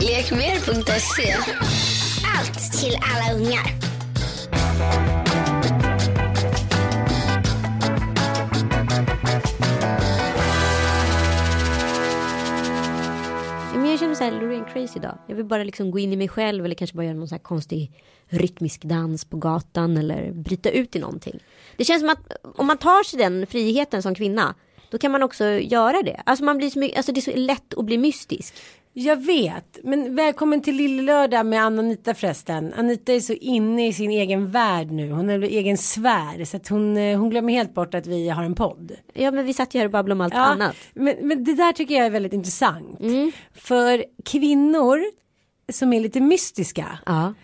Lekmer.se. Allt till alla ungar. Men jag känner mig så här Loreen crazy idag. Jag vill bara liksom gå in i mig själv eller kanske bara göra någon så här konstig rytmisk dans på gatan eller bryta ut i någonting. Det känns som att om man tar sig den friheten som kvinna då kan man också göra det. Alltså, man blir så mycket, alltså det är så lätt att bli mystisk. Jag vet, men välkommen till Lillelördag med Anna-Anita förresten. Anita är så inne i sin egen värld nu. Hon har egen sfär så att hon, eh, hon glömmer helt bort att vi har en podd. Ja men vi satt ju här och babblade om allt annat. Men, men det där tycker jag är väldigt intressant. Mm. För kvinnor som är lite mystiska. Ja.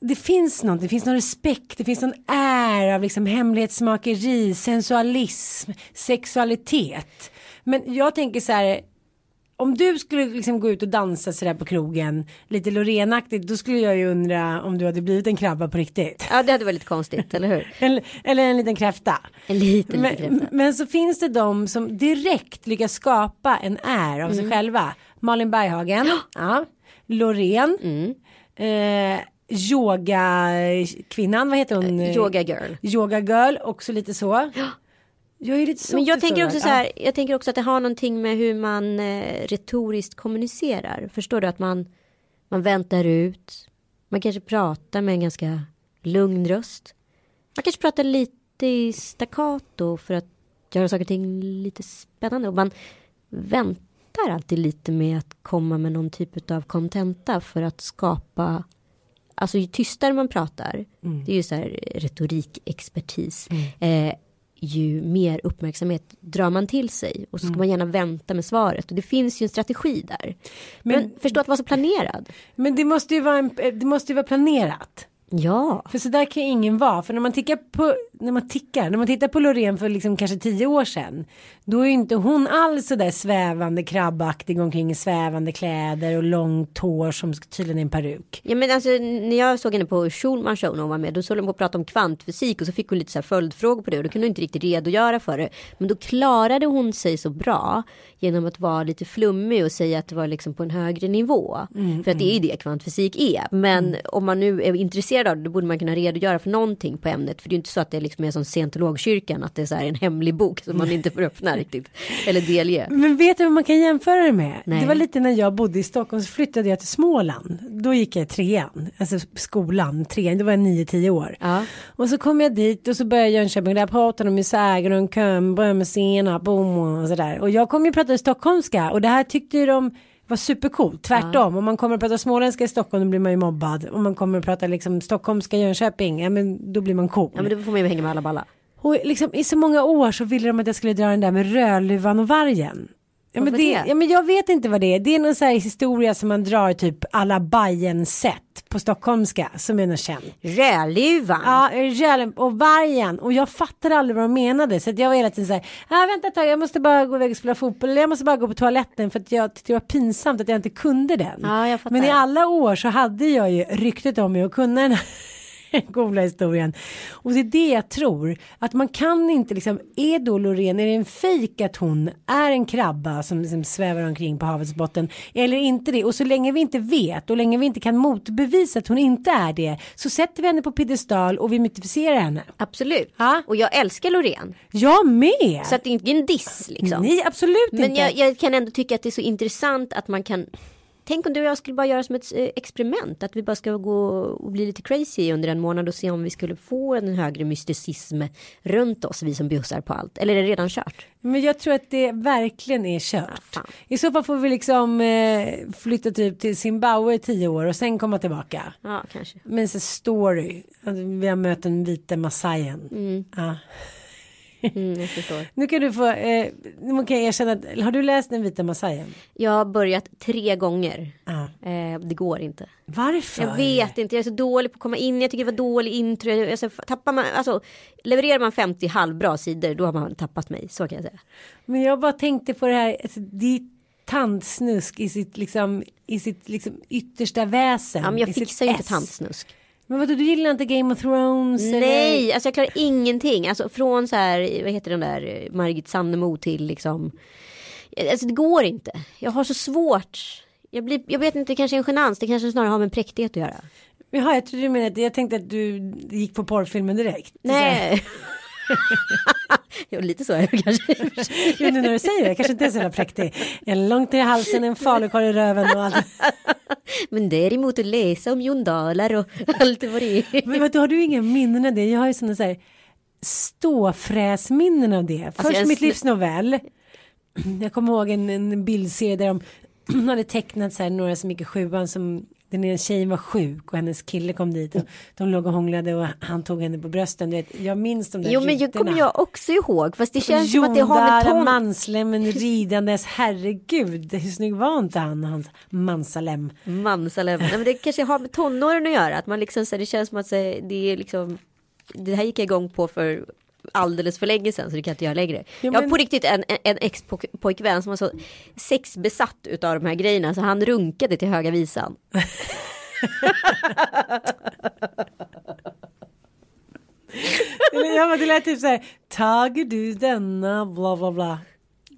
Det finns något, det finns någon respekt, det finns någon är av liksom hemlighetsmakeri, sensualism, sexualitet. Men jag tänker så här, om du skulle liksom gå ut och dansa sådär på krogen, lite Lorenaktigt, då skulle jag ju undra om du hade blivit en krabba på riktigt. ja det hade varit lite konstigt, eller hur? Eller, eller en liten kräfta. En liten, Men, liten kräfta. men så finns det de som direkt lyckas skapa en är av sig Mm. själva. Malin Berghagen, ja. Loreen, Mm. eh, yogakvinnan, vad heter hon? Eh, Yoga girl. Yoga girl, också lite så. Jag är lite så Men jag tänker också så här, jag tänker också att det har någonting med hur man eh, retoriskt kommunicerar. Förstår du att man, man väntar ut, man kanske pratar med en ganska lugn röst. Man kanske pratar lite i staccato för att göra saker och ting lite spännande. Och man väntar alltid lite med att komma med någon typ av kontenta för att skapa Alltså ju tystare man pratar, det är ju så här retorikexpertis. Eh, ju mer uppmärksamhet drar man till sig och så ska man gärna vänta med svaret. Och det finns ju en strategi där. Men, Men- förstå att vara så planerad. Men det måste ju vara, en, det måste ju vara planerat. Ja. För så där kan ju ingen vara. För när man tittar på, när man tickar, när man tittar på Loreen för liksom kanske tio år sedan. Då är ju inte hon alls så där svävande krabbaktig omkring i svävande kläder och långt hår som tydligen är en peruk. Ja men alltså när jag såg henne på Schulman show när hon var med då såg hon på att prata om kvantfysik och så fick hon lite så här följdfrågor på det och då kunde hon inte riktigt redogöra för det. Men då klarade hon sig så bra genom att vara lite flummig och säga att det var liksom på en högre nivå. för att det är ju det kvantfysik är. Men om man nu är intresserad av det då borde man kunna redogöra för någonting på ämnet. För det är ju inte så att det liksom är som scientologkyrkan att det är så här en hemlig bok som man inte får öppna riktigt. Eller delge. Men vet du vad man kan jämföra det med? Nej. Det var lite när jag bodde i Stockholm så flyttade jag till Småland. Då gick jag i trean, alltså skolan, trean, då var jag nio, tio år. Ja. Och så kom jag dit och så började Jönköping, där pratade de med sägen och en köm, började med senap, bom och sådär. Och jag kom ju prata stockholmska och det här tyckte ju de var supercoolt, tvärtom. Om man kommer att prata småländska i Stockholm då blir man ju mobbad. Om man kommer att prata liksom stockholmska Jönköping, ja men då blir man cool. Ja men då får man ju hänga med alla balla. Och liksom, i så många år så ville de att jag skulle dra den där med Rödluvan och vargen. Ja, men det, det? ja, men jag vet inte vad det är. Det är någon så här historia som man drar typ alla bajen sätt på stockholmska som är något känt. Rödluvan. Ja, och vargen. Och jag fattade aldrig vad de menade. Så att jag var hela tiden så här, ah, vänta ett tag, jag måste bara gå iväg och spela fotboll. Eller jag måste bara gå på toaletten för att jag tyckte det var pinsamt att jag inte kunde den. Ja, men i alla år så hade jag ju ryktet om mig att kunna den här coola historien. Och det är det jag tror. Att man kan inte liksom, är då Loreen, är det en fejk att hon är en krabba som liksom svävar omkring på havets botten? Eller inte det? Och så länge vi inte vet och länge vi inte kan motbevisa att hon inte är det så sätter vi henne på piedestal och vi mytificerar henne. Absolut. Ja. Och jag älskar Loreen. Jag med! Så att det är inte en diss liksom. Nej, absolut Men inte. jag, jag kan ändå tycka att det är så intressant att man kan Tänk om du och jag skulle bara göra som ett eh, experiment. Att vi bara ska gå och bli lite crazy under en månad och se om vi skulle få en högre mysticism runt oss, vi som bjussar på allt. Eller är det redan kört? Men jag tror att det verkligen är kört. fan. I så fall får vi liksom eh, flytta typ till Zimbabwe i tio år och sen komma tillbaka. Ja, kanske. Men så story, vi har mött den vita massajen. Ja. Mm. Nu kan du få, eh, nu kan jag erkänna har du läst den vita massajen? Jag har börjat tre gånger. Ja. Eh, det går inte. Varför? Jag vet inte, jag är så dålig på att komma in. Jag tycker det var dålig intro. Alltså, tappar man, alltså, levererar man 50 halvbra sidor då har man tappat mig. Så kan jag säga. Men jag bara tänkte på det här, alltså, det är tandsnusk i sitt liksom, i sitt liksom yttersta väsen. Ja, men jag fixar ju inte tandsnusk. Men vadå, du gillar inte Game of Thrones? Eller? Nej, alltså jag klarar ingenting. Alltså från så här, vad heter den där, eh, Margit Sandemo till liksom. Alltså det går inte. Jag har så svårt. Jag, blir, jag vet inte, det kanske är en genans. Det kanske snarare har med präktighet att göra. Jaha, jag trodde du menade, jag tänkte att du gick på porrfilmen direkt. Nej. jo, lite så är det kanske. Jo, nu när du säger det, jag kanske inte är så jävla präktig. En långt i halsen, en falukorv i röven och allt. Men däremot att läsa om Jon Dalar och allt vad det är. Men vet du, har du inga minnen av det? Jag har ju sådana så här ståfräsminnen av det. Först jag mitt livs novell. Jag kommer ihåg en, en bildserie där de hade tecknat så här några som gick i sjuan som den ena tjejen var sjuk och hennes kille kom dit och de låg och hånglade och han tog henne på brösten. Du vet, jag minns de där Jo men rutorna. kommer jag också ihåg. Fast det känns som att det har med ton... Manslemmen ridandes, herregud, hur snygg var inte han hans Mansalem? Mansalem. Nej, men det kanske har med tonåren att göra. Att man liksom, så det känns som att så det är liksom. Det här gick jag igång på för alldeles för länge sedan så det kan jag inte göra längre. Ja, Jag har men- på riktigt en, en- en ex-pojkvän som var så sexbesatt utav de här grejerna så han runkade till höga visan. Men det lät typ så här, tager du denna, bla bla bla.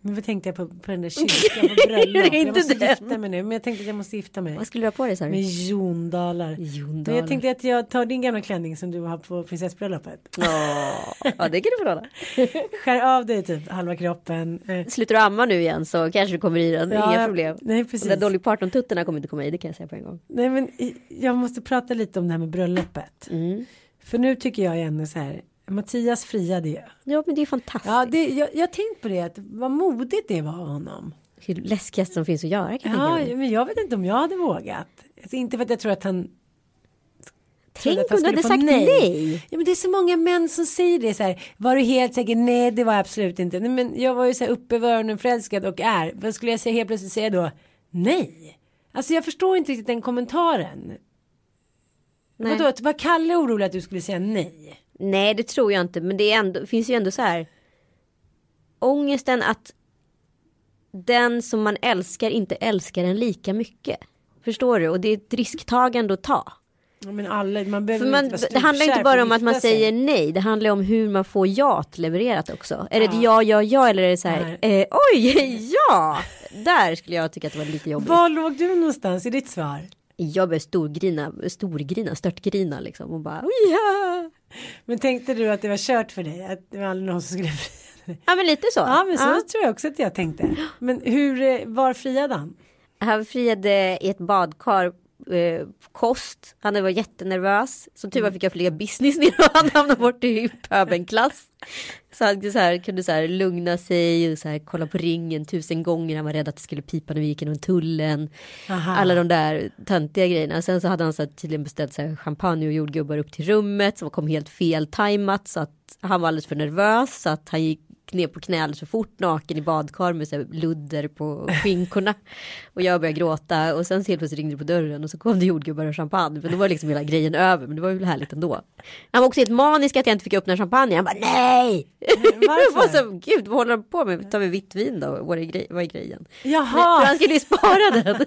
Men vad tänkte jag på, på den där kyrkan på bröllop? Jag inte måste den. gifta mig nu, men jag tänkte att jag måste gifta mig. Vad skulle du ha på dig sa Med du? jondalar. Jondalar. Men jag tänkte att jag tar din gamla klänning som du har på prinsessbröllopet. Ja, ja det kan du få låna. Skär av dig typ halva kroppen. Eh, Slutar du amma nu igen så kanske du kommer i den. Ja, Inga problem. nej, precis. där Dolly Parton-tuttarna kommer inte komma i, det kan jag säga på en gång. Nej men jag måste prata lite om det här med bröllopet. Mm. För nu tycker jag ändå så här. Mattias friade ju. Ja men det är fantastiskt. Ja, det, jag, jag har tänkt på det, att vad modigt det var av honom. Det läskigaste som finns att göra kan jag Ja, mig. men jag vet inte om jag hade vågat. Alltså, inte för att jag tror att han... Tänk om du hade sagt nej. Ja, men det är så många män som säger det så här. Var du helt säker? Nej, det var jag absolut inte. Nej, men jag var ju så här uppe i öronen förälskad och är. Vad skulle jag säga helt plötsligt säga då? Nej. Alltså jag förstår inte riktigt den kommentaren. Nej. Vadå, var Kalle orolig att du skulle säga nej? Nej det tror jag inte men det ändå, finns ju ändå så här ångesten att den som man älskar inte älskar en lika mycket. Förstår du? Och det är ett risktagande att ta. Ja, men alla, man behöver man, inte vara det handlar inte bara om att man sig. säger nej. Det handlar om hur man får ja levererat också. Är det ett ja, ja, ja eller är det så här. Eh, oj, ja. Där skulle jag tycka att det var lite jobbigt. Var låg du någonstans i ditt svar? Jag började storgrina, storgrina, störtgrina liksom. Och bara oj, ja. Men tänkte du att det var kört för dig? Att det var aldrig någon som skulle fria? Ja men lite så. Ja men så tror jag också att jag tänkte. Men hur, eh, var friade han? Han friade i ett badkar eh, kost. Han var jättenervös. Som tur var fick jag flyga business ner och han hamnade bort i pöbelklass. Så han så här, kunde så här lugna sig och så här, kolla på ringen tusen gånger. Han var rädd att det skulle pipa när vi gick genom tullen. Aha. Alla de där töntiga grejerna. Sen så hade han så här, tydligen beställt så här, champagne och jordgubbar upp till rummet. Som kom helt fel tajmat. Så att han var alldeles för nervös. Så att han gick ner på knä alldeles för fort naken i badkar med så här, ludder på skinkorna. Och jag började gråta och sen så helt plötsligt ringde det på dörren och så kom det jordgubbar och champagne. Men då var liksom hela grejen över. Men det var ju härligt ändå. Han var också helt manisk att jag inte fick öppna champagne. Han bara nej! Varför? Så, Gud vad håller han på med? Tar vi vitt vin då? Vad är, grej, vad är grejen? Jaha. För han skulle ju spara den.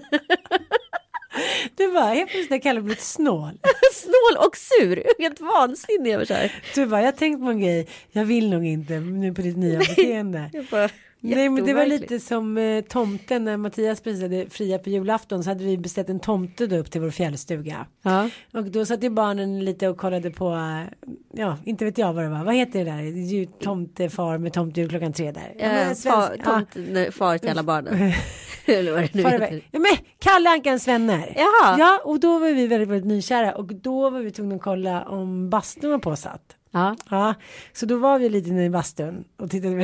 Du bara, helt plötsligt har Kalle blivit snål. Snål och sur. Helt vansinnig över så här. Du bara, jag har tänkt på en grej. Jag vill nog inte nu på ditt nya beteende. Jag bara, Nej men det var lite som eh, tomten när Mattias prisade fria på julafton så hade vi beställt en tomte då upp till vår fjällstuga. Ja. Och då satt ju barnen lite och kollade på, eh, ja inte vet jag vad det var, vad heter det där, tomtefar med tomtejul klockan tre där. Ja, men Eh, svensk- far, ja. tomt, nej, far till alla barnen. Eller vad det nu heter. Ja, men Kalle Ankans vänner. Jaha. Ja, och då var vi väldigt, väldigt nykära och då var vi tvungna att kolla om bastun var påsatt. Ja. Ja, så då var vi lite inne i bastun och tittade.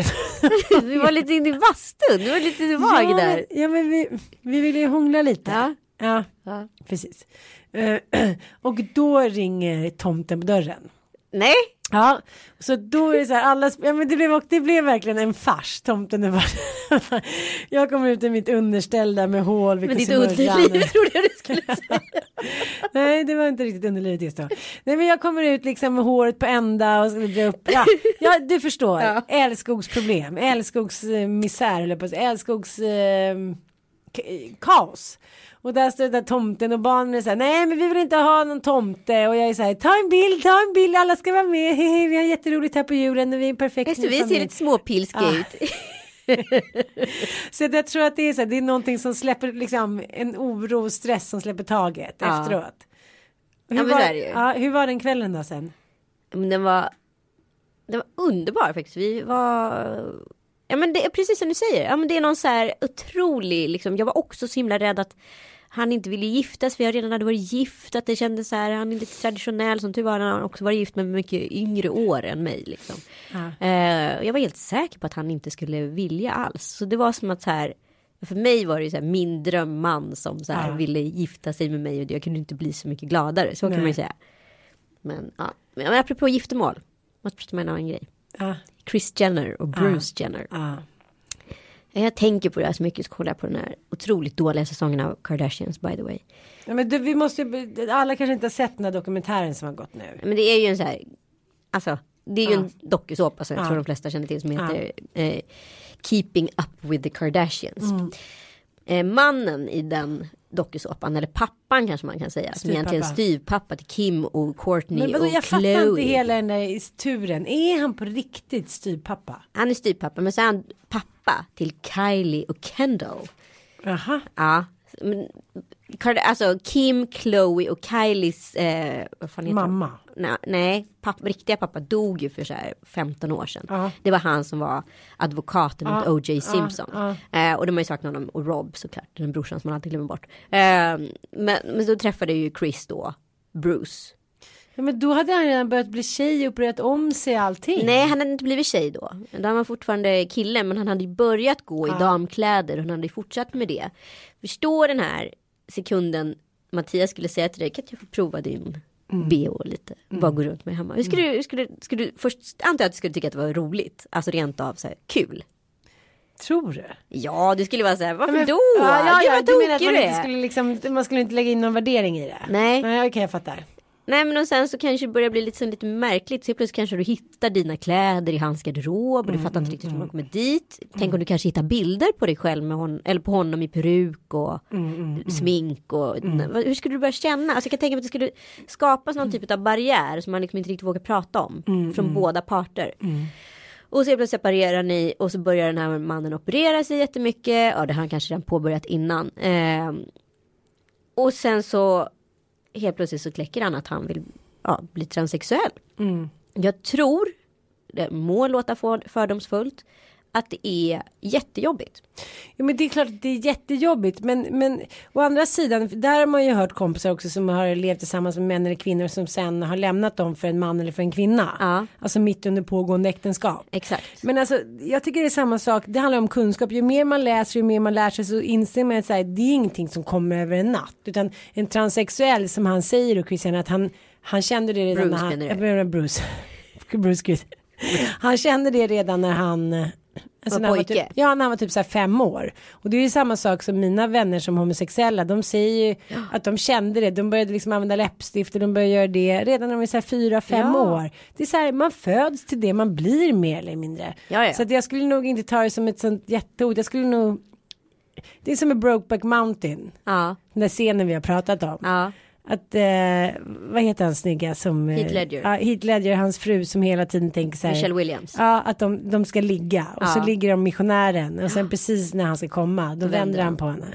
Vi var lite inne i bastun. Du var lite vag ja, där. Men, ja, men vi, vi ville ju hångla lite. Ja. ja Ja. precis. Eh, och då ringer tomten på dörren. Nej, Ja, så då är det så här, alla, ja men det blev, det blev verkligen en fars, tomten är bara, jag kommer ut i mitt underställda med hål vid men ditt underliv trodde jag du skulle säga. Nej, det var inte riktigt underlivet just då. Nej, men jag kommer ut liksom med håret på ända och dra upp. Ja, ja du förstår. Ja. Älskogsproblem, älskogsmisär, eller på att säga. älskogs eh, kaos. Och där står den där tomten och barnen är så här, nej men vi vill inte ha någon tomte och jag är så här, ta en bild, ta en bild, alla ska vara med, Hehe, vi har jätteroligt här på julen och vi är en perfekt Just vi ser familj." lite småpilska Ja. ut. Så jag tror att det är så här, det är någonting som släpper liksom en oro och stress som släpper taget Ja. efteråt. Hur, men var, det ja, hur var den kvällen då sen? Men den var, den var underbar faktiskt. Vi var, ja men det är precis som du säger. Ja men det är någon så här otrolig, liksom, jag var också så himla rädd att han inte ville giftas för jag redan hade varit gift. Att det kändes så här, han är lite traditionell. Som tur var har han också varit gift med mycket yngre år än mig. Liksom. Eh, jag var helt säker på att han inte skulle vilja alls. Så det var som att så här, för mig var det ju så här, min drömman som så här, Ja. ville gifta sig med mig och jag kunde inte bli så mycket gladare. Så kan Nej. man ju säga. Men ja, men apropå giftermål. Måste prata med en annan grej. Ja, Chris Jenner och Bruce Jenner. ja. Jag tänker på det här så mycket så kollar jag på den här otroligt dåliga säsongen av Kardashians by the way. ja men du, vi måste alla kanske inte har sett den här dokumentären som har gått nu. Men det är ju en så här, alltså det är ju en dokusåpa som jag Ja. tror de flesta känner till som heter eh, Keeping Up with the Kardashians. Mm. Eh, mannen i den dokusåpan, eller pappan kanske man kan säga, som egentligen Styvpappa. till Kim och Courtney Men vadå, och jag Chloe. fattar inte hela den där turen. Är han på riktigt styvpappa? Han är styvpappa men så är han pappa till Kylie och Kendall. Jaha. Ja, men, alltså Kim, Chloe och Kylies eh, Mamma. Nej, nej pappa, riktiga pappa dog ju för så här 15 år sedan. Ja. Det var han som var advokaten mot Ja, O.J. Simpson. ja, Eh, och de har ju saknat honom och Rob såklart, den brorsan som man alltid glömmer bort. Eh, men, men då träffade ju Chris då Bruce. Ja, men då hade han redan börjat bli tjej och börjat om sig allting. Nej, han hade inte blivit tjej då. Då var han fortfarande kille, men han hade ju börjat gå i damkläder och han hade ju fortsatt med det. Förstå den här sekunden Mattias skulle säga till dig, kan inte jag få prova din bh lite? Bara gå runt med hemma. Hur skulle, du, skulle, skulle du, först antar jag att du skulle tycka att det var roligt, alltså rent av så här kul. Tror du? Ja, du skulle vara så här, varför Men- då? Ja, ja, Gud, ja, vad du menar att man inte skulle liksom, man skulle inte lägga in någon värdering i det? Nej. Nej, okej jag fattar. Nej men och sen så kanske det börjar bli lite, lite märkligt. Så plötsligt kanske du hittar dina kläder i hans garderob och du fattar inte riktigt hur man kommer dit. Tänk om du kanske hittar bilder på dig själv med hon, eller på honom i peruk och smink och hur skulle du börja känna? Alltså jag kan tänka mig att det skulle skapas någon typ av barriär som man liksom inte riktigt vågar prata om från båda parter. Och så plötsligt separerar ni och så börjar den här mannen operera sig jättemycket. Ja det har han kanske redan påbörjat innan. Ehm, och sen så helt plötsligt så kläcker han att han vill ja, bli transsexuell. Jag tror, det må låta för, fördomsfullt, att det är jättejobbigt. Ja, men det är klart att det är jättejobbigt. Men, men å andra sidan, där har man ju hört kompisar också som har levt tillsammans med män eller kvinnor som sen har lämnat dem för en man eller för en kvinna. Ja. Alltså mitt under pågående äktenskap. Exakt. Men alltså, jag tycker det är samma sak. Det handlar om kunskap. Ju mer man läser, ju mer man lär sig så inser man att så här, det är ingenting som kommer över en natt. Utan en transsexuell som han säger och Christian att han, han kände det redan Bruce när han... menar Bruce. Bruce. Han kände det redan när han... Alltså Var när var pojke? typ, ja, när han var typ så här fem år. Och det är ju samma sak som mina vänner som homosexuella. De säger ju att de kände det. De började liksom använda läppstift och de började göra det redan när de är så här fyra, fem Ja. år. Det är så här, man föds till det man blir mer eller mindre. Ja, ja. Så att jag skulle nog inte ta det som ett sånt jättehot. Jag skulle nog det är som med Brokeback Mountain. Ja, Den där scenen vi har pratat om. Ja. Att, eh, vad heter han snygga som... eh, Heath Ledger. Ja, Heath Ledger, hans fru som hela tiden tänker så här. Michelle Williams. Ja, att de, de ska ligga och så Ja. ligger de missionären och sen precis när han ska komma då vänder han han. på henne.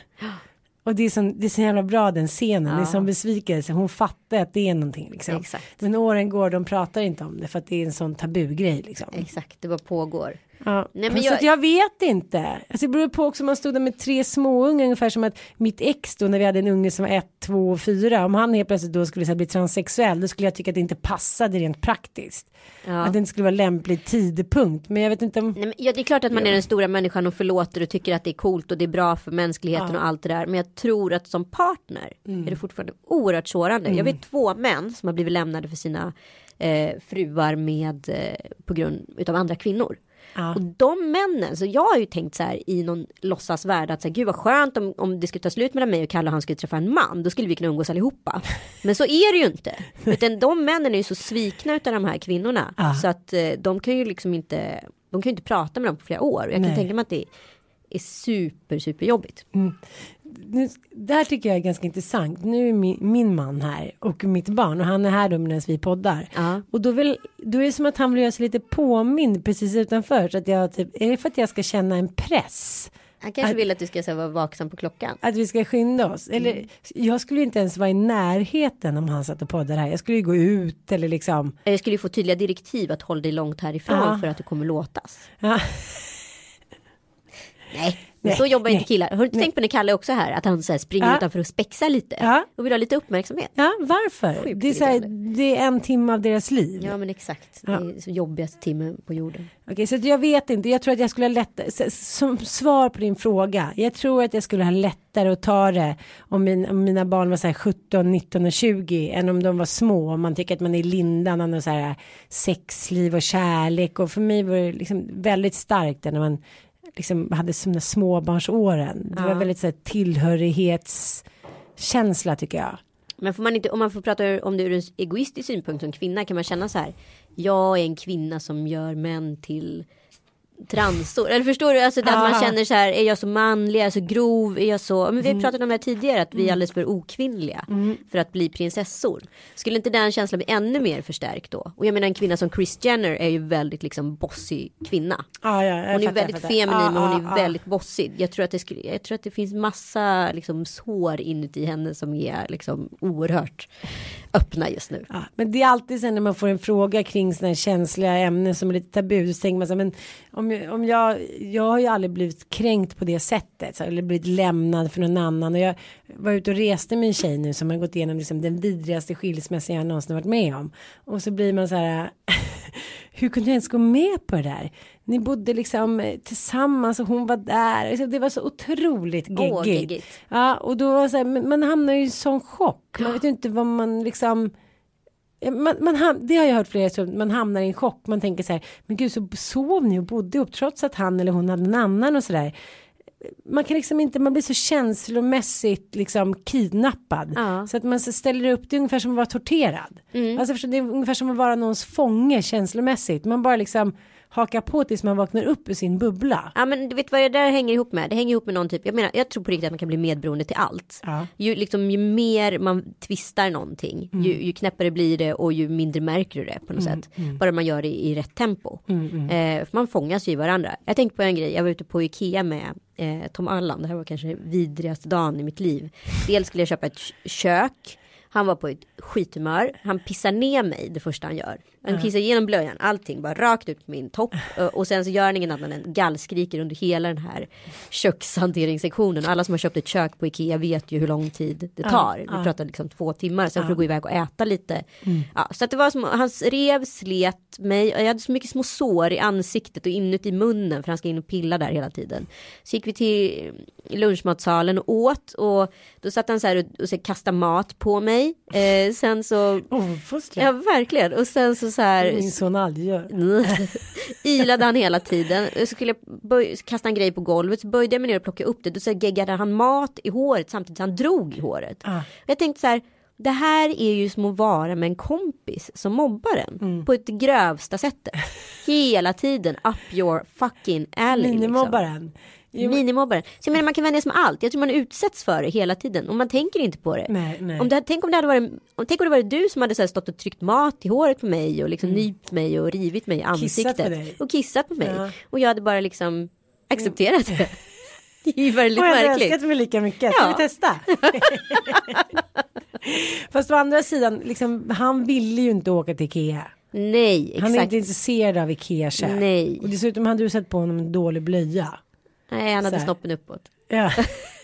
Och det är, så, det är så jävla bra den scenen, det är som besvikelse, hon fattar att det är någonting liksom. Exakt. Men åren går, de pratar inte om det för att det är en sån tabugrej liksom. Exakt, det bara pågår. Ja. Nej, men så jag- att jag vet inte. Alltså det beror på också om man stod där med tre småungar ungefär som att mitt ex då när vi hade en unge som var ett, två och fyra. Om han helt plötsligt då skulle så här, bli transsexuell då skulle jag tycka att det inte passade rent praktiskt. Ja. Att det inte skulle vara lämplig tidpunkt. Men jag vet inte om... Nej, men, ja, det är klart att man är den stora människan och förlåter och tycker att det är coolt och det är bra för mänskligheten och allt det där. Men jag tror att som partner Mm. är det fortfarande oerhört sårande. Jag vet två män som har blivit lämnade för sina eh, fruar med eh, på grund utav andra kvinnor. Ja. Och de männen, så jag har ju tänkt så här i någon låtsasvärld att så här, gud vad skönt om, om det skulle ta slut mellan mig och Kalle och han skulle träffa en man, då skulle vi kunna umgås allihopa. Men så är det ju inte. Utan de männen är ju så svikna utav de här kvinnorna. Ja. Så att eh, de kan ju liksom inte, de kan ju inte prata med dem på flera år. Och jag kan Nej. tänka mig att det är super, super jobbigt. Nu, det här tycker jag är ganska intressant. Nu är min, min man här och mitt barn och han är här då medan vi poddar. Ja. Och då, vill, då är det som att han vill göra sig lite påmind precis utanför. Så att jag typ, är det för att jag ska känna en press? Han kanske Att- vill att du ska så vara vaksam på klockan. Att vi ska skynda oss. Eller jag skulle inte ens vara i närheten om han satt och poddade här. Jag skulle ju gå ut eller liksom. Jag skulle ju få tydliga direktiv att hålla dig långt härifrån Ja. för att det kommer låtas. Ja. Nej, Nej, så jobbar nej, inte killar. Har du inte tänkt på när Kalle också här, att han så här springer Ja. utanför och spexar lite? Ja. Och vill ha lite uppmärksamhet. Ja, varför? Det är, så här, det är en timme av deras liv. Ja men exakt. Ja. Det är så jobbigaste timmen på jorden. Okej, så jag vet inte. Jag tror att jag skulle ha lättare, som svar på din fråga. Jag tror att jag skulle ha lättare att ta det om, min, om mina barn var så här 17, 19 och 20 än om de var små. Om man tycker att man är i lindan av så här sexliv och kärlek. Och för mig var det liksom väldigt starkt när man liksom hade som småbarnsåren. Det var väldigt så här tillhörighetskänsla tycker jag. Men får man inte, om man får prata om det ur en egoistisk synpunkt som kvinna kan man känna så här. Jag är en kvinna som gör män till transor. Eller förstår du? Alltså att man Ah. känner så här. Är jag så manlig? Är jag så grov? Är jag så? Men vi har pratat om det här tidigare. Att vi är alldeles för okvinnliga. För att bli prinsessor. Skulle inte den känslan bli ännu mer förstärkt då? Och jag menar en kvinna som Kris Jenner är ju väldigt liksom bossig kvinna. Ja, ja, Hon är väldigt feminin men hon är väldigt bossig. Jag tror att det, skulle, jag tror att det finns massa liksom, sår inuti henne som är liksom, oerhört öppna just nu. Ja, men det är alltid sen när man får en fråga kring sådana känsliga ämnen som är lite tabu. Så tänker man så här, men om, jag- om jag, jag har ju aldrig blivit kränkt på det sättet. Så, eller blivit lämnad för någon annan. Och jag var ute och reste med en tjej nu som har gått igenom liksom den vidrigaste skilsmässan jag någonsin varit med om. Och så blir man så här, hur kunde jag ens gå med på det där? Ni bodde liksom eh, tillsammans och hon var där. Alltså, Det var så otroligt geggigt. Geggigt. Ja, och då var så här, man hamnar ju i sån chock. Man vet ju inte vad man liksom Man, man ham- det har jag hört flera gånger, man hamnar i en chock. Man tänker så här, men gud så sov ni och bodde ihop trots att han eller hon hade en annan och så där. Man kan liksom inte, man blir så känslomässigt liksom kidnappad. Ja. Så att man ställer upp, det är ungefär som att vara torterad. Alltså förstår, det är ungefär som att vara någons fånge känslomässigt. Man bara liksom hakar på tills man vaknar upp ur sin bubbla. Ja men du vet vad det där hänger ihop med? Det hänger ihop med någon typ, jag menar jag tror på riktigt att man kan bli medberoende till allt. Ja. Ju, liksom, ju mer man twistar någonting, Mm. ju, ju knäppare blir det och ju mindre märker du det på något sätt. mm. Bara man gör det i, i rätt tempo. Eh, för man fångas ju i varandra. Jag tänkte på en grej, jag var ute på Ikea med eh, Tom Allan, det här var kanske vidrigaste dagen i mitt liv. Dels skulle jag köpa ett kök, han var på ett skithumör, han pissar ner mig det första han gör. Han kissar igenom blöjan, allting bara rakt ut på min topp. Eh, Och sen så gör han ingen annan än gallskriker under hela den här kökshanteringssektionen. Alla som har köpt ett kök på Ikea vet ju hur lång tid det tar. Vi pratar liksom två timmar, sen får du gå iväg och äta lite. Ja, så att det var som, han rev, slet mig, jag hade så mycket små sår i ansiktet och inuti munnen för han ska in och pilla där hela tiden. Så gick vi till lunchmatsalen och åt och då satt han så här och, och så kastade mat på mig. Eh, sen så, Ouppfostrat. ja verkligen, och sen så så här Min son aldrig gör. Ilade han hela tiden. Så skulle jag böj, kasta en grej på golvet. Så böjde jag mig ner och plockade upp det. Då så geggade han mat i håret samtidigt som han drog i håret. Ah. Jag tänkte så här. Det här är ju som att vara med en kompis som mobbar en. På ett grövsta sättet. Hela tiden up your fucking alley. Liksom. Minimobbaren. Minimobbaren. Så jag menar man kan vänja sig med allt. Jag tror man utsätts för det hela tiden och man tänker inte på det. Nej, nej. Om det, tänk om det hade varit, om, tänk om det varit du som hade så här stått och tryckt mat i håret på mig och liksom nypt mig och rivit mig i ansiktet. dig. Och kissat på mig. Ja. Och jag hade bara liksom accepterat det. Det är ju väldigt Och jag hade märkligt. älskat mig lika mycket. Ska Ja. vi testa? Fast å andra sidan, liksom, han ville ju inte åka till Ikea. Nej, exakt. Han är inte intresserad av Ikea. Nej. Och dessutom hade du sett på honom en dålig blöja. Nej, han hade snoppen uppåt. Ja.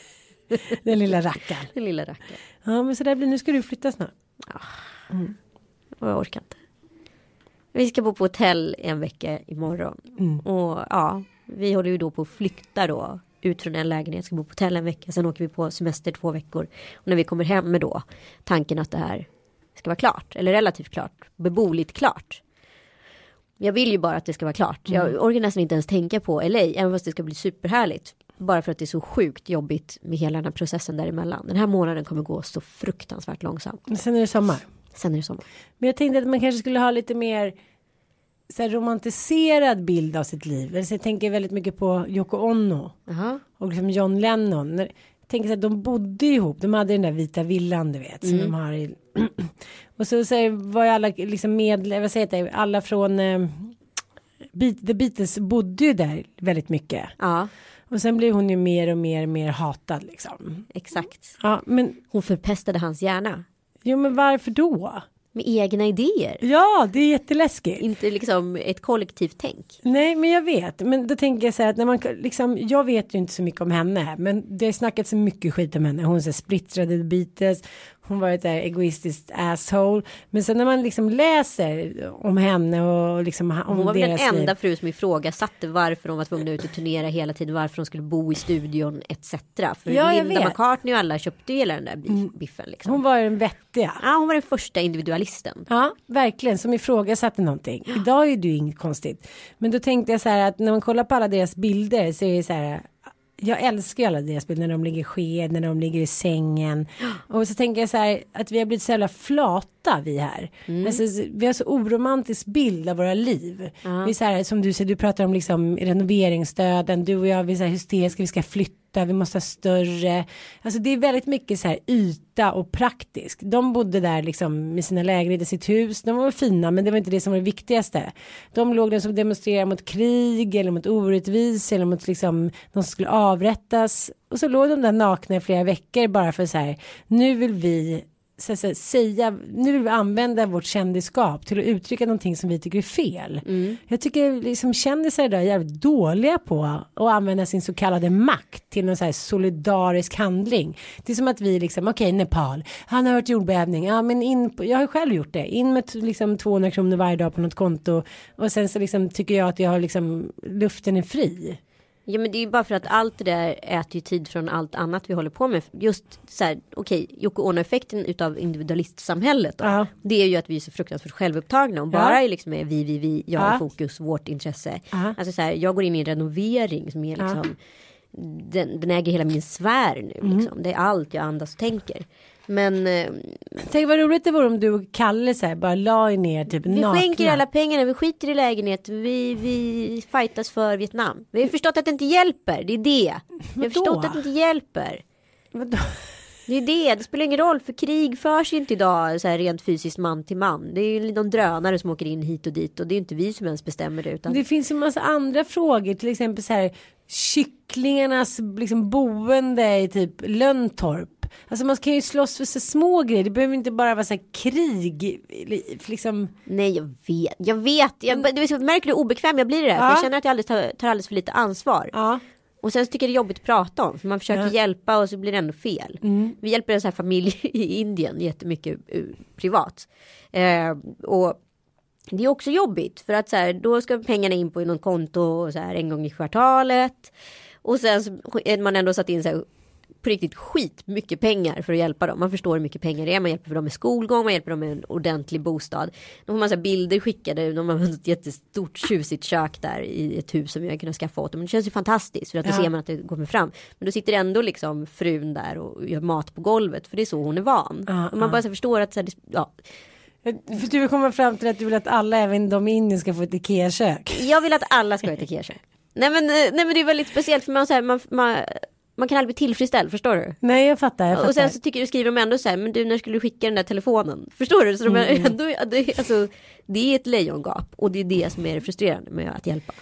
Den lilla rackaren. Den lilla rackaren. Ja men så där blir nu ska du flytta snart. Och jag orkar inte. Vi ska bo på hotell en vecka imorgon. Mm. Och ja, vi håller ju då på att flytta då. Ut från en lägenhet, ska bo på hotell en vecka. Sen åker vi på semester två veckor. Och när vi kommer hem med då tanken att det här ska vara klart. Eller relativt klart. Beboeligt klart. Jag vill ju bara att det ska vara klart. Mm. Jag orkar nästan inte ens tänka på LA. Även fast det ska bli superhärligt. Bara för att det är så sjukt jobbigt med hela den här processen däremellan. Den här månaden kommer gå så fruktansvärt långsamt. Men Sen är det sommar. Sen är det sommar. Men jag tänkte att man kanske skulle ha lite mer så här, romantiserad bild av sitt liv. Alltså, jag tänker väldigt mycket på Yoko Ono Jaha. och liksom John Lennon. Tänker så att de bodde ihop. De hade den där vita villan du vet. Som de har i... och så, så här, var ju alla liksom med, vad säger jag, alla från eh, Beat- The Beatles bodde ju där väldigt mycket. Ja, Och sen blev hon ju mer och mer och mer hatad liksom. exakt. Ja, men Hon förpestade hans hjärna. jo, men varför då? Med egna idéer. Ja, det är jätteläskigt. Inte liksom ett kollektivt tänk. Nej, men jag vet. Men då tänker jag så här att när man liksom, jag vet ju inte så mycket om henne, men det har snackats så mycket skit om henne. Hon här splittrade Beatles, hon var ett där egoistiskt asshole. Men sen när man liksom läser om henne och liksom om Hon var väl den deras liv. enda fru som ifrågasatte varför de var tvungna ut och turnera hela tiden. Varför de skulle bo i studion etc. För Ja, Linda vet. McCartney och alla köpte ju hela den där biff- biffen. Liksom. Hon var den vettiga. Ja, hon var den första individualisten. Ja, verkligen, som ifrågasatte någonting. Idag är det ju inget konstigt. Men då tänkte jag så här att när man kollar på alla deras bilder så är det så här. Jag älskar ju alla deras bilder när de ligger i sked, när de ligger i sängen. Och så tänker jag så här att vi har blivit så jävla flata vi här. Alltså, vi har så oromantisk bild av våra liv. Vi är så här, som du säger, du pratar om liksom renoveringsstöden, du och jag, vi är så här hysteriska, vi ska flytta, vi måste ha större. Alltså det är väldigt mycket så här yta och praktisk. De bodde där liksom med sina lägenheter, sitt hus, de var fina men det var inte det som var det viktigaste. De låg där som demonstrerade mot krig eller mot orättvis eller mot liksom de som skulle avrättas. Och så låg de där nakna i flera veckor bara för så här, nu vill vi så att säga, nu vill vi använda vårt kändisskap till att uttrycka någonting som vi tycker är fel. Jag tycker liksom kändisar idag är jävligt dåliga på att använda sin så kallade makt till någon så här solidarisk handling. Det är som att vi liksom, okej Nepal, han har hört jordbävning, ja men in på, jag har själv gjort det, in med liksom 200 kronor varje dag på något konto och sen så liksom tycker jag att jag har liksom, luften är fri. Ja men det är ju bara för att allt det där äter ju tid från allt annat vi håller på med. Just så här, okej, Yoko Ono-effekten utav individualistsamhället då. Ja. Det är ju att vi är så fruktansvärt självupptagna och Ja. bara är liksom är vi, vi, vi, jag Ja. fokus, vårt intresse. Ja. Alltså så här, jag går in i en renovering som är liksom, den, den äger hela min sfär nu Mm. liksom. Det är allt jag andas och tänker. Men eh, Tänk vad roligt det vore om du och Kalle så här, bara la er ner typ vi nakna. skänker alla pengarna, vi skiter i lägenhet, vi, vi fightas för Vietnam. Vi har förstått att det inte hjälper, det är det. Vi har förstått att det inte hjälper. Vadå? Det är det, det spelar ingen roll för krig förs ju inte idag så här rent fysiskt man till man. Det är ju någon drönare som åker in hit och dit och det är inte vi som ens bestämmer det utan Det finns ju massa andra frågor, till exempel så här kycklingarnas liksom boende i typ Löntorp. Alltså man kan ju slåss för så små grejer, det behöver inte bara vara så här krig. Liksom. Nej jag vet, jag vet, jag, det är så märker du hur obekväm jag blir i det här. För Ja. jag känner att jag alldeles tar, tar alldeles för lite ansvar. Ja. Och sen så tycker jag det är jobbigt att prata om för man försöker Ja. hjälpa och så blir det ändå fel. Vi hjälper en sån här familj i Indien jättemycket eh, privat. Eh, och det är också jobbigt för att så här, då ska pengarna in på någon konto så här, en gång i kvartalet. Och sen så är man ändå satt in så här, på riktigt skit mycket pengar för att hjälpa dem. Man förstår hur mycket pengar det är. Man hjälper dem med skolgång, man hjälper dem med en ordentlig bostad. Då får här bilder skickade. De har ett jättestort tjusigt kök där i ett hus som har kunnat skaffa åt dem. Det känns ju fantastiskt för att då Ja. ser man att det kommer fram. Men då sitter ändå liksom frun där och gör mat på golvet. För det är så hon är van. Ja, och man bara så förstår att så här, ja, För du vill komma fram till att du vill att alla, även de i Indien, ska få ett Ikea-kök. Jag vill att alla ska ha ett Ikea-kök. Nej men, eh, nej men det är väldigt speciellt för man, så här, man, man, man kan aldrig bli tillfredsställd, förstår du? Nej jag fattar. Jag fattar. Och sen så tycker du skriver de ändå så här, men du när skulle du skicka den där telefonen? Förstår du? Så de Mm. ändå, det, alltså, det är ett lejongap och det är det som är frustrerande med att hjälpa.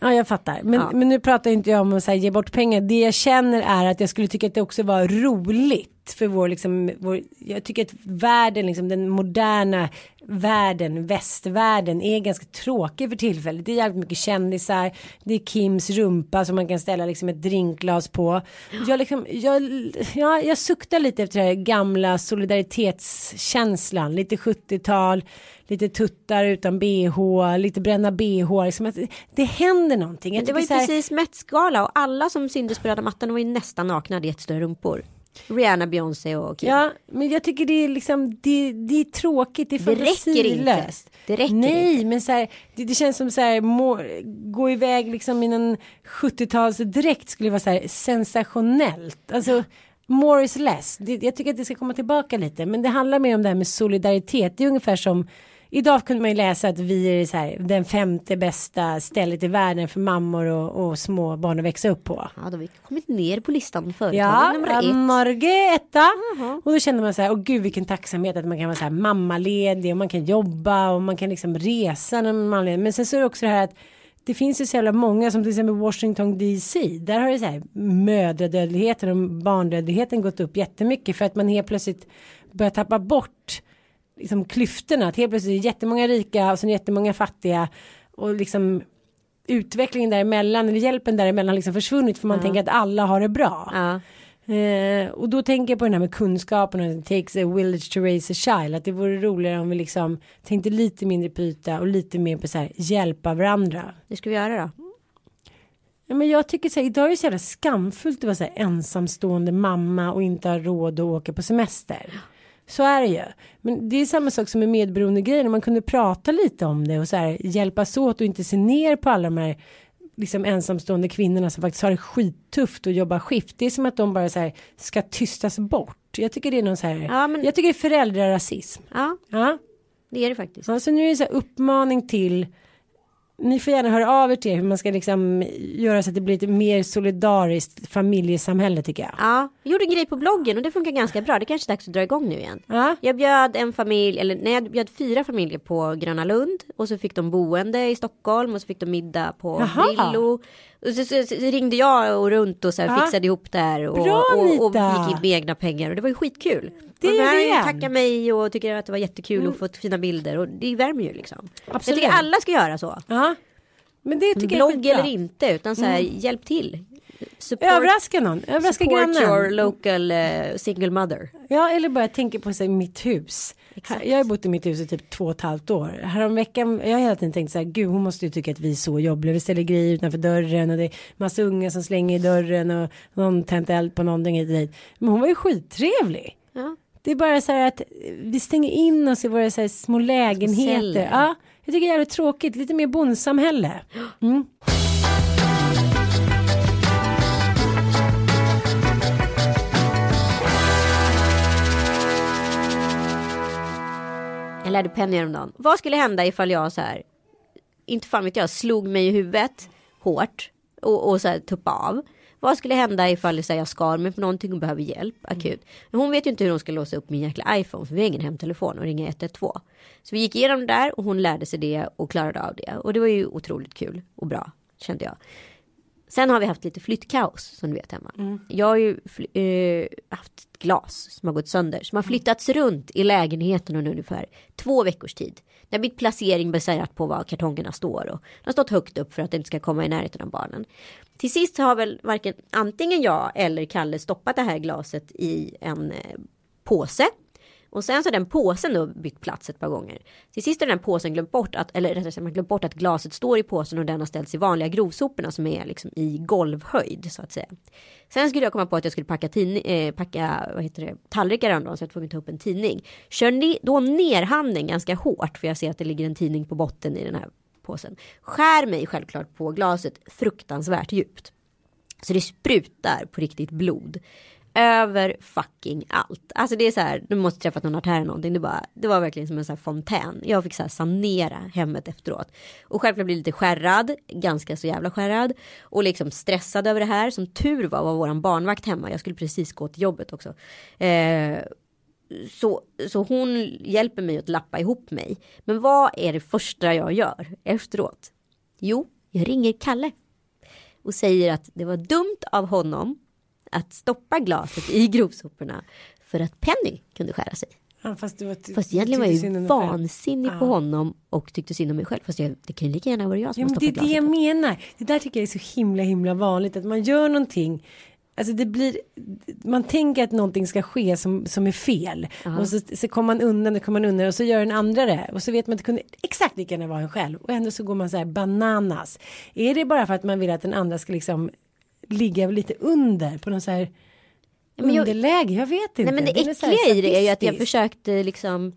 Ja jag fattar. Men, Ja. men nu pratar inte jag om att här, ge bort pengar. Det jag känner är att jag skulle tycka att det också var roligt. För vår, liksom, vår, jag tycker att världen, liksom, den moderna världen, västvärlden är ganska tråkig för tillfället. Det är jävligt mycket kändisar. Det är Kims rumpa som man kan ställa liksom ett drinkglas på. Jag, liksom, jag, ja, jag suktar lite efter det här gamla solidaritetskänslan. Lite 70-tal, lite tuttar utan bh, lite bränna bh. Liksom att det, det händer någonting. Jag Det var ju här- precis Met-gala och alla som syntes på röda mattan var ju nästan nakna, hade jättestora rumpor. Rihanna, Beyoncé och Kim. Ja, men jag tycker det är liksom, det, det är tråkigt, det är Det räcker inte. fantasilöst. Det räcker Nej, men så här, det, det känns som så här, må, gå iväg liksom i en 70-talsdräkt skulle vara så här sensationellt. Alltså, more is less. Det, jag tycker att det ska komma tillbaka lite, men det handlar mer om det här med solidaritet. Det är ungefär som Idag kunde man ju läsa att vi är så här, den femte bästa stället i världen för mammor och, och små barn att växa upp på. Ja, då har vi kommit ner på listan förut. Ja, nummer ett. Norge etta. Och då känner man så här, åh gud vilken tacksamhet att man kan vara så här mammaledig och man kan jobba och man kan liksom resa när man är. Men sen så är det också det här att det finns ju så jävla många som till exempel Washington DC. Där har det så här mödradödligheten och barndödligheten gått upp jättemycket för att man helt plötsligt börjar tappa bort liksom klyftorna. Att helt plötsligt är det jättemånga rika och sen jättemånga fattiga och liksom utvecklingen däremellan eller hjälpen däremellan har liksom försvunnit för man tänker att alla har det bra. Ja. Eh, och då tänker jag på den här med kunskapen och it takes a village to raise a child. Att det vore roligare om vi liksom tänkte lite mindre på yta och lite mer på så här hjälpa varandra. Det ska vi göra då. Ja, men jag tycker så här, idag är det så jävla skamfullt att vara så här ensamstående mamma och inte ha råd att åka på semester. Så är det ju. Men det är samma sak som med medberoende grejer. Man kunde prata lite om det och så här hjälpas åt och inte se ner på alla de här liksom ensamstående kvinnorna som faktiskt har det skittufft och jobbar skift. Det är som att de bara så här ska tystas bort. Jag tycker det är någon så här. Ja, men- Jag tycker det är föräldrarasism. Ja, Ja. det är det faktiskt. Ja, så nu är det så här uppmaning till ni får gärna höra av er till hur man ska liksom göra så att det blir ett mer solidariskt familjesamhälle tycker jag. Ja, jag gjorde en grej på bloggen och det funkar ganska bra. Det kanske är dags att dra igång nu igen. Ja. Jag bjöd en familj, eller nej jag bjöd fyra familjer på Gröna Lund och så fick de boende i Stockholm och så fick de middag på Jaha. Brillo. Så, så, så ringde jag och runt och så här fixade ihop där och, Bra, och, och gick in med egna pengar och det var ju skitkul. Det och är de här det tackar mig och tycker att det var jättekul och fått fina bilder och det värmer ju liksom. Absolut. Jag tycker alla ska göra så. Ja. Men det tycker jag Blogg skitbra. eller inte utan så här hjälp till. Support, Överraska någon, överraska support your grannen. local eh, single mother. Ja eller bara tänka på sig mitt hus. Exakt. Jag har bott i mitt hus i typ två och ett halvt år. Häromveckan, jag har hela tiden tänkt så här, gud hon måste ju tycka att vi är så jobbiga. Vi ställer grejer utanför dörren och det är massa unga som slänger i dörren och någon tänt eld på någonting hit och dit. Men hon var ju skittrevlig. Ja. Det är bara så här att vi stänger in oss i våra så små lägenheter. Ja, jag tycker det är jävligt tråkigt. Lite mer bondsamhälle. Mm. Jag lärde Penny häromdagen. Vad skulle hända ifall jag så här, inte fan vet jag, slog mig i huvudet hårt och, och så här tuppa av. Vad skulle hända ifall så här, jag skar mig på någonting och behöver hjälp akut. Men hon vet ju inte hur hon ska låsa upp min jäkla iPhone för vi har ingen hemtelefon och ringa 112. Så vi gick igenom det där och hon lärde sig det och klarade av det. Och det var ju otroligt kul och bra kände jag. Sen har vi haft lite flyttkaos som du vet hemma. Jag har ju eh, haft ett glas som har gått sönder. Som har flyttats runt i lägenheten under ungefär två veckors tid. Det har blivit placering baserat på var kartongerna står. Och de har stått högt upp för att det inte ska komma i närheten av barnen. Till sist har väl varken antingen jag eller Kalle stoppat det här glaset i en eh, påse. Och sen så har den påsen då bytt plats ett par gånger. Till sist har den påsen glömt bort att, eller rättare sagt man glömt bort att glaset står i påsen och den har ställts i vanliga grovsoporna som är liksom i golvhöjd så att säga. Sen skulle jag komma på att jag skulle packa, tidning, eh, packa vad heter det, tallrikar häromdagen så jag var tvungen att ta upp en tidning. Kör ni då ner handen ganska hårt för jag ser att det ligger en tidning på botten i den här påsen. Skär mig självklart på glaset fruktansvärt djupt. Så det sprutar på riktigt blod över fucking allt. Alltså det är så här, du måste träffat någon artär eller någonting. Det, bara, det var verkligen som en så här fontän. Jag fick så här sanera hemmet efteråt. Och självklart blev lite skärrad, ganska så jävla skärrad. Och liksom stressad över det här. Som tur var var våran barnvakt hemma. Jag skulle precis gå till jobbet också. Eh, så, så hon hjälper mig att lappa ihop mig. Men vad är det första jag gör efteråt? Jo, jag ringer Kalle. Och säger att det var dumt av honom att stoppa glaset i grovsoporna för att Penny kunde skära sig. Ja, fast, du var, Fast egentligen var jag ju vansinnig på honom och tyckte synd om mig själv. Fast jag, det kan ju lika gärna vara jag som Ja, har men det är stoppat det jag glaset. menar. Det där tycker jag är så himla himla vanligt att man gör någonting. Alltså det blir, man tänker att någonting ska ske som, som är fel. Och så, så kommer man undan, det kommer man undan och så gör den andra det. Och så vet man att det kunde exakt lika gärna vara en själv. Och ändå så går man så här bananas. Är det bara för att man vill att den andra ska liksom ligga lite under på någon så här men jag- underläge? Jag vet inte. Nej men det, så här äckliga i det är ju att jag försökte liksom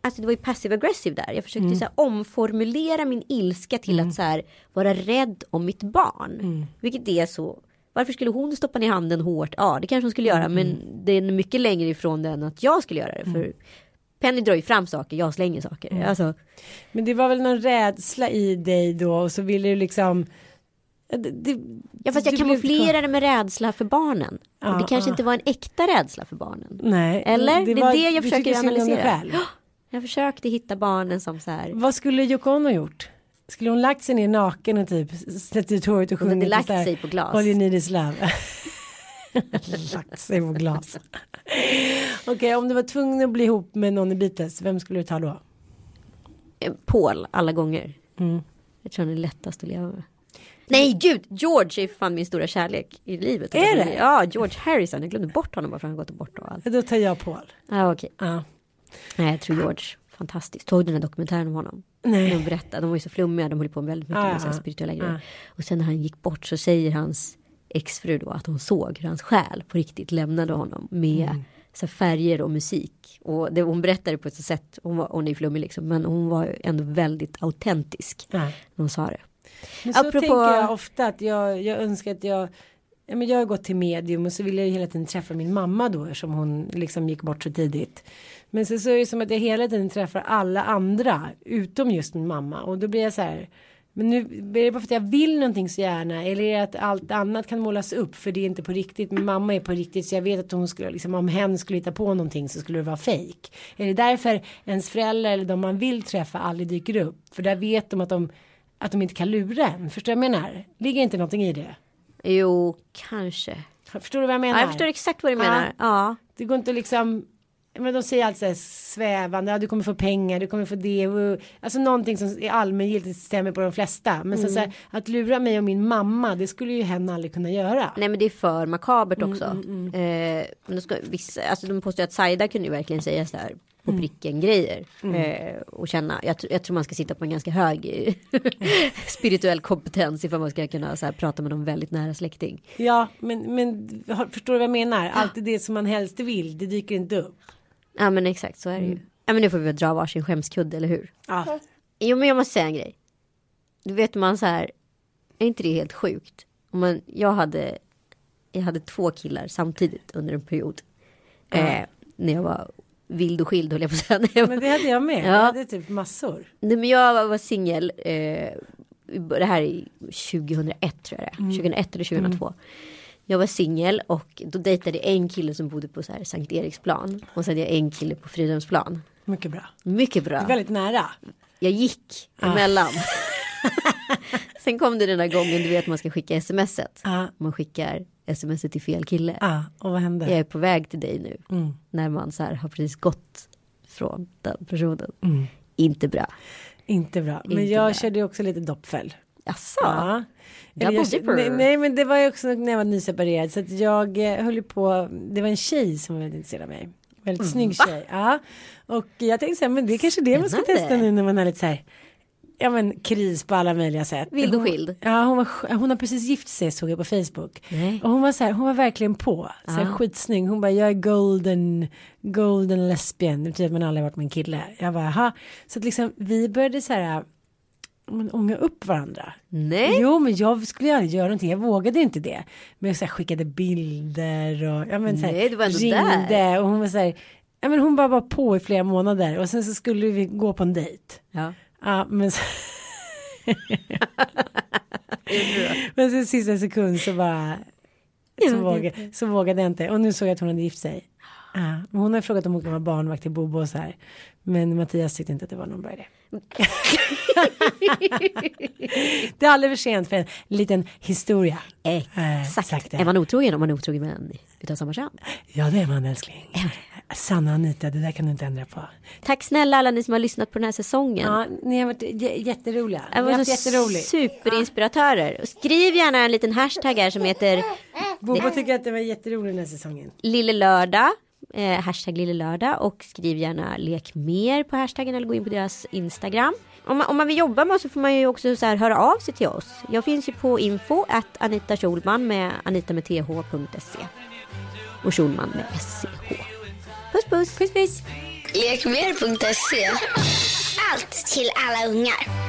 Alltså det var ju passive aggressive där. Jag försökte så här, omformulera min ilska till att så här, vara rädd om mitt barn. Vilket är så. Varför skulle hon stoppa ner handen hårt? Ja det kanske hon skulle göra men det är mycket längre ifrån det än att jag skulle göra det. För Penny drar ju fram saker, jag slänger saker. Alltså, Men det var väl någon rädsla i dig då och så ville du liksom det, det, ja fast jag det med rädsla för barnen. Ja, och det kanske ja. inte var en äkta rädsla för barnen. Nej, Eller? Det är var- det jag försöker analysera. själv. Jag försökte hitta barnen som så här. Vad skulle Yoko Ono gjort? Skulle hon lagt sig ner naken och typ släppt ut håret och Hon hade sjungit lagt sig på glas. All you need is love. lagt sig på glas. Okej, om du var tvungen att bli ihop med någon i Beatles, vem skulle du ta då? Eh, Paul alla gånger. Mm. Jag tror han är lättast att leva med. Nej gud, George är fan min stora kärlek i livet. Är det? Ja, George Harrison. Jag glömde bort honom bara för han gått bort och allt. Då tar jag Paul. Ja, okej. Ja. Nej, jag tror George. Fantastiskt. Såg du den här dokumentären om honom? Nej. De berättade, de var ju så flummiga, de höll på med väldigt mycket Ah, med ah, spirituella grejer. ah. Och sen när han gick bort så säger hans exfru då att hon såg hur hans själ på riktigt lämnade honom med Mm. så färger och musik. Och det, hon berättade på ett sätt, hon, var, hon är flummig liksom, men hon var ändå väldigt autentisk Ja. hon sa det. Men så Apropå- tänker jag ofta att jag, jag önskar att jag Ja, men jag har gått till medium och så vill jag ju hela tiden träffa min mamma då eftersom hon liksom gick bort så tidigt. Men så, så är det som att jag hela tiden träffar alla andra utom just min mamma och då blir jag så här. Men nu är det bara för att jag vill någonting så gärna eller är det att allt annat kan målas upp för det är inte på riktigt. Min mamma är på riktigt så jag vet att hon skulle liksom om hen skulle hitta på någonting så skulle det vara fejk. Är det därför ens föräldrar eller de man vill träffa aldrig dyker upp? För där vet de att de att de inte kan lura en. Förstår du vad jag menar? Ligger inte någonting i det? Jo, kanske. Förstår du vad jag menar? Ja, jag förstår exakt vad du menar. Ja. Det går inte liksom men de säger alltid så här svävande, ja, du kommer få pengar, du kommer få det. Alltså någonting som är allmängiltigt stämmer på de flesta. Men så, så Mm. här, att lura mig och min mamma, det skulle ju hen aldrig kunna göra. Nej men det är för makabert Mm, också. Eh, men då ska, vissa, alltså de påstår att Saida kunde ju verkligen säga så här på Mm. pricken grejer. Eh, och känna, jag, jag tror man ska sitta på en ganska hög spirituell kompetens ifall man ska kunna så här, prata med någon väldigt nära släkting. Ja, men, men förstår du vad jag menar? Alltid det som man helst vill, det dyker inte upp. Ja men exakt så är det Mm. ju. Ja men nu får vi väl dra varsin skämskudde eller hur? Ja. Jo men jag måste säga en grej. Du vet man så här, är inte det helt sjukt? Om man, jag hade, jag hade två killar samtidigt under en period. Eh, när jag var vild och skild höll jag på att säga. Men det hade jag med. Ja. Jag hade typ massor. Nej, men jag var, singel, eh, det här är 2001 tror jag det är. 2001 eller 2002. Jag var singel och då dejtade jag en kille som bodde på så här Sankt Eriksplan. Och sen hade jag en kille på Fridhemsplan. Mycket bra. Mycket bra. Väldigt nära. Jag gick emellan. sen kom det den där gången du vet man ska skicka smset. Ja. Man skickar smset till fel kille. Ja, och vad hände? Jag är på väg till dig nu. Mm. När man så här har precis gått från den personen. Mm. Inte bra. Inte bra. Men Inte jag bra. körde också lite doppfäll. Jaså? Ja. Jag, nej, nej men det var ju också när jag var nyseparerad så att jag eh, höll ju på, det var en tjej som var väldigt intresserad av mig. Väldigt snygg tjej. Ja. Och jag tänkte så här, men det är kanske det man ska Spännande. testa nu när man har lite så här, ja men kris på alla möjliga sätt. Vild och skild. Ja hon, var, hon har precis gift sig såg jag på Facebook. Nej. Och hon var så här, hon var verkligen på. Så här, Ja. skitsnygg. Hon bara, jag är golden, golden lesbian. Det betyder att man aldrig varit med en kille. Jag bara, jaha. Så att liksom vi började så här men, ånga upp varandra. Nej. Jo, men jag skulle aldrig göra någonting. Jag vågade inte det. Men jag så här, skickade bilder och ja, men, så här, Nej, du var ändå ringde. där. Och hon var så här, ja, men hon bara var på i flera månader och sen så skulle vi gå på en dejt. Ja. Ja, men men sen sista sekund så bara så, vågade, så vågade jag inte. Och nu såg jag att hon hade gift sig. Ja, hon har frågat om hon kan vara barnvakt till Bobo och så här. Men Mattias tyckte inte att det var någon bra idé. det är aldrig för sent för en liten historia. Eh, Exakt. det. Är man otrogen om man är otrogen med en utav samma kön? Ja det är man älskling. Sanna Anita, det där kan du inte ändra på. Tack snälla alla ni som har lyssnat på den här säsongen. Ja, ni har varit jätteroliga. Ni har var haft så jätteroligt. superinspiratörer. Och Skriv gärna en liten hashtag här som heter Bobo tycker att det var jätteroligt den här säsongen. Lille Lördag. Eh, hashtag Lille Lördag och skriv gärna lek mer på hashtaggen eller gå in på deras Instagram. Om man, om man vill jobba med oss så får man ju också så här höra av sig till oss. Jag finns ju på info att Anita Schulman med anita med th.se och Schulman med sch. Puss puss! Puss puss! Lekmer.se Allt till alla ungar.